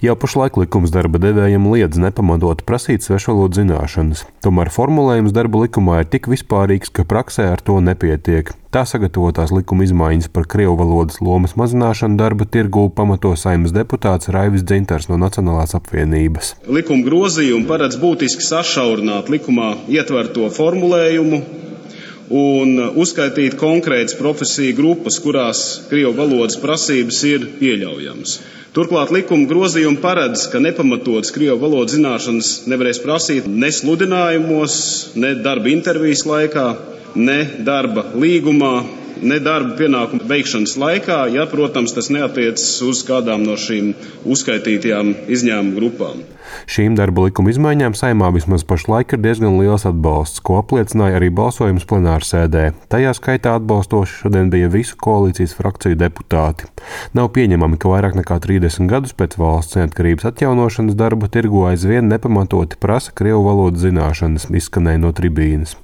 Jau pašlaik likums darba devējiem liedz nepamatot prasīt svešvalodu zināšanas, tomēr formulējums darba likumā ir tik vispārīgs, ka praksē ar to nepietiek. Tā sagatavotās likuma izmaiņas par krievu valodas lomas mazināšanu darba tirgū pamato saimnes deputāts Raivis Dzintars no Nacionālās apvienības. Likuma grozījumi paredz būtiski sašaurināt likumā ietverto formulējumu un uzskaitīt konkrētas profesiju grupas, kurās krievu valodas prasības ir pieļaujamas. Turklāt likuma grozījumi paredz, ka nepamatotas krievu valodas zināšanas nevarēs prasīt ne sludinājumos, ne darba intervijas laikā, ne darba līgumā, ne darba pienākumu veikšanas laikā, ja, protams, tas neatiecas uz kādām no šīm uzskaitītajām izņēmuma grupām. Šīm darba likuma izmaiņām saimā vismaz pašlaik ir diezgan liels atbalsts, ko apliecināja arī balsojums plenārsēdē. Tajā skaitā atbalstoši šodien bija visu koalīcijas frakciju deputāti. Nav pieņemami, ka vairāk nekā 30 gadus pēc valsts neatkarības atjaunošanas darba tirgu aizvien nepamatoti prasa krievu valodas zināšanas, izskanēja no tribīnes.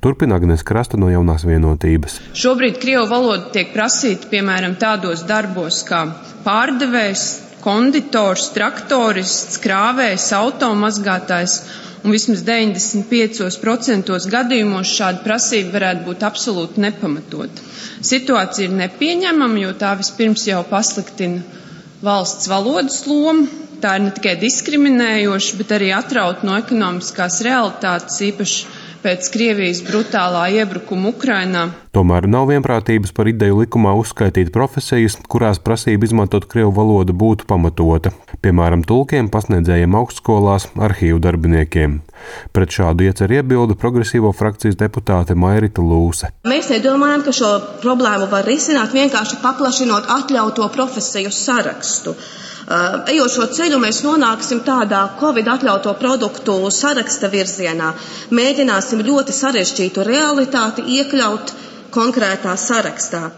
Turpina Agnēs Krasta no jaunās vienotības. Šobrīd krievu valoda tiek prasīta piemēram tādos darbos kā pārdevējs, konditors, traktorists, krāvējs, automazgātājs. Un vismaz 95% gadījumos šāda prasība varētu būt absolūti nepamatota. Situācija ir nepieņemama, jo tā vispirms jau pasliktina valsts valodas lomu. Tā ir ne tikai diskriminējoša, bet arī atrauta no ekonomiskās realitātes, īpaši pēc Krievijas brutālā iebrukuma Ukrainā. Tomēr nav vienprātības par ideju likumā uzskaitīt profesijas, kurās prasība izmantot krievu valodu būtu pamatota, piemēram, tulkiem, pasniedzējiem augstskolās, arhīvu darbiniekiem. Pret šādu ieceru iebildu progresīvo frakcijas deputāte Mairita Lūse. Mēs nedomājam, ka šo problēmu var risināt vienkārši paplašinot atļauto profesiju sarakstu. Uh, ejot šo ceļu, mēs nonāksim tādā Covid atļauto produktu saraksta virzienā. Mēģināsim ļoti sarežģītu realitāti iekļaut konkrētā sarakstā.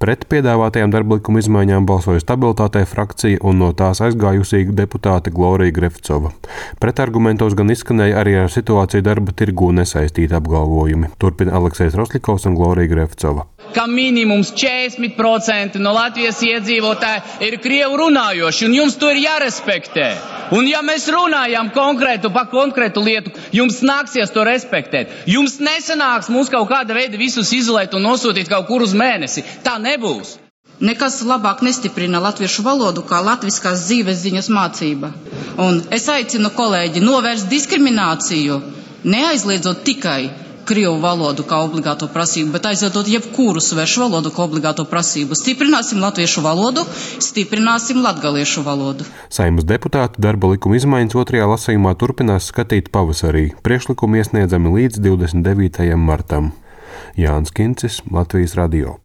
Pret piedāvātajām darba likuma izmaiņām balsoja stabilitātei frakcija un no tās aizgājusī deputāte Glorija Grefcova. Pretargumentos gan izskanēja arī ar situāciju darba tirgū nesaistīti apgalvojumi. Turpina Aleksis Roslikovs un Glorija Grefcova ka minimums 40% no Latvijas iedzīvotāji ir krievu runājoši, un jums to ir jārespektē. Un ja mēs runājam konkrētu par konkrētu lietu, jums nāksies to respektēt. Jums nesanāks mums kaut kāda veida visus izolēt un nosūtīt kaut kur uz mēnesi. Tā nebūs. Nekas labāk nestiprina latviešu valodu kā latviskās dzīves ziņas mācība. Un es aicinu kolēģi novērst diskrimināciju, neaizliedzot tikai Krievu valodu kā obligāto prasību, bet aizvedot jebkuru svešu valodu kā obligāto prasību. Stiprināsim latviešu valodu, stiprināsim latgaliešu valodu. Saimas deputāti darba likuma izmaiņas otrajā lasījumā turpinās skatīt pavasarī. Priekšlikumi iesniedzami līdz 29. martam. Jānis Kincis, Latvijas Radio.